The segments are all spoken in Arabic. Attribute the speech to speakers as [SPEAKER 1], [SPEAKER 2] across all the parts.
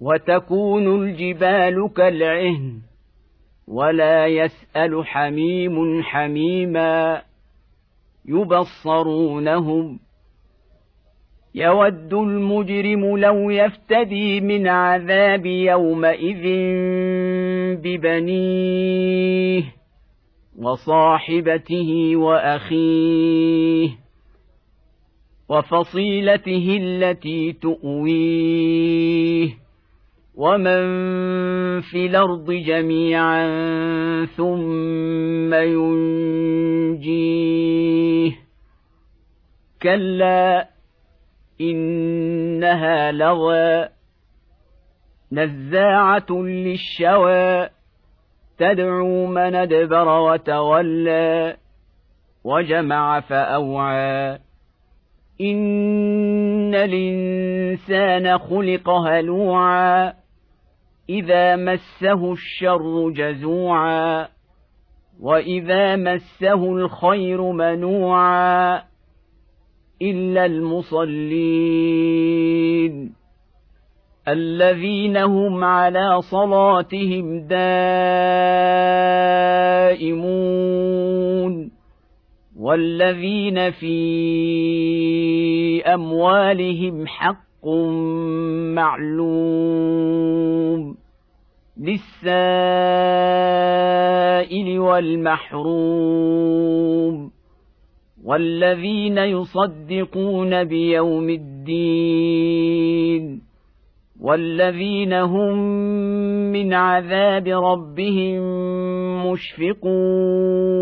[SPEAKER 1] وتكون الجبال كالعهن ولا يسأل حميم حميما يبصرونهم يود المجرم لو يفتدي من عذاب يومئذ ببنيه وصاحبته وأخيه وفصيلته التي تؤويه ومن في الأرض جميعا ثم ينجيه كلا انها لظى نزاعه للشوى تدعو من ادبر وتولى وجمع فاوعى ان الانسان خلق هلوعا اذا مسه الشر جزوعا واذا مسه الخير منوعا الا المصلين الذين هم على صلاتهم دائمون والذين في اموالهم حق معلوم للسائل والمحروم والذين يصدقون بيوم الدين والذين هم من عذاب ربهم مشفقون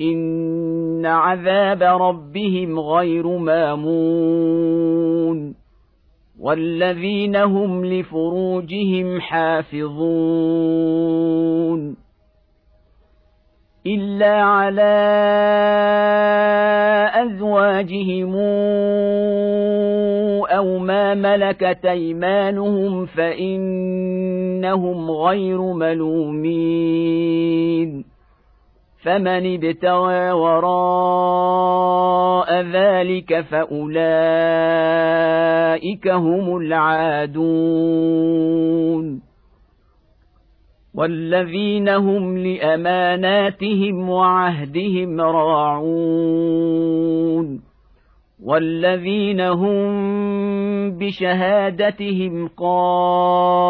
[SPEAKER 1] ان عذاب ربهم غير مامون والذين هم لفروجهم حافظون الا على ازواجهم أو ما ملكت ايمانهم فانهم غير ملومين فمن ابتغى وراء ذلك فأولئك هم العادون. والذين هم لأماناتهم وعهدهم راعون. والذين هم بشهادتهم قائمون.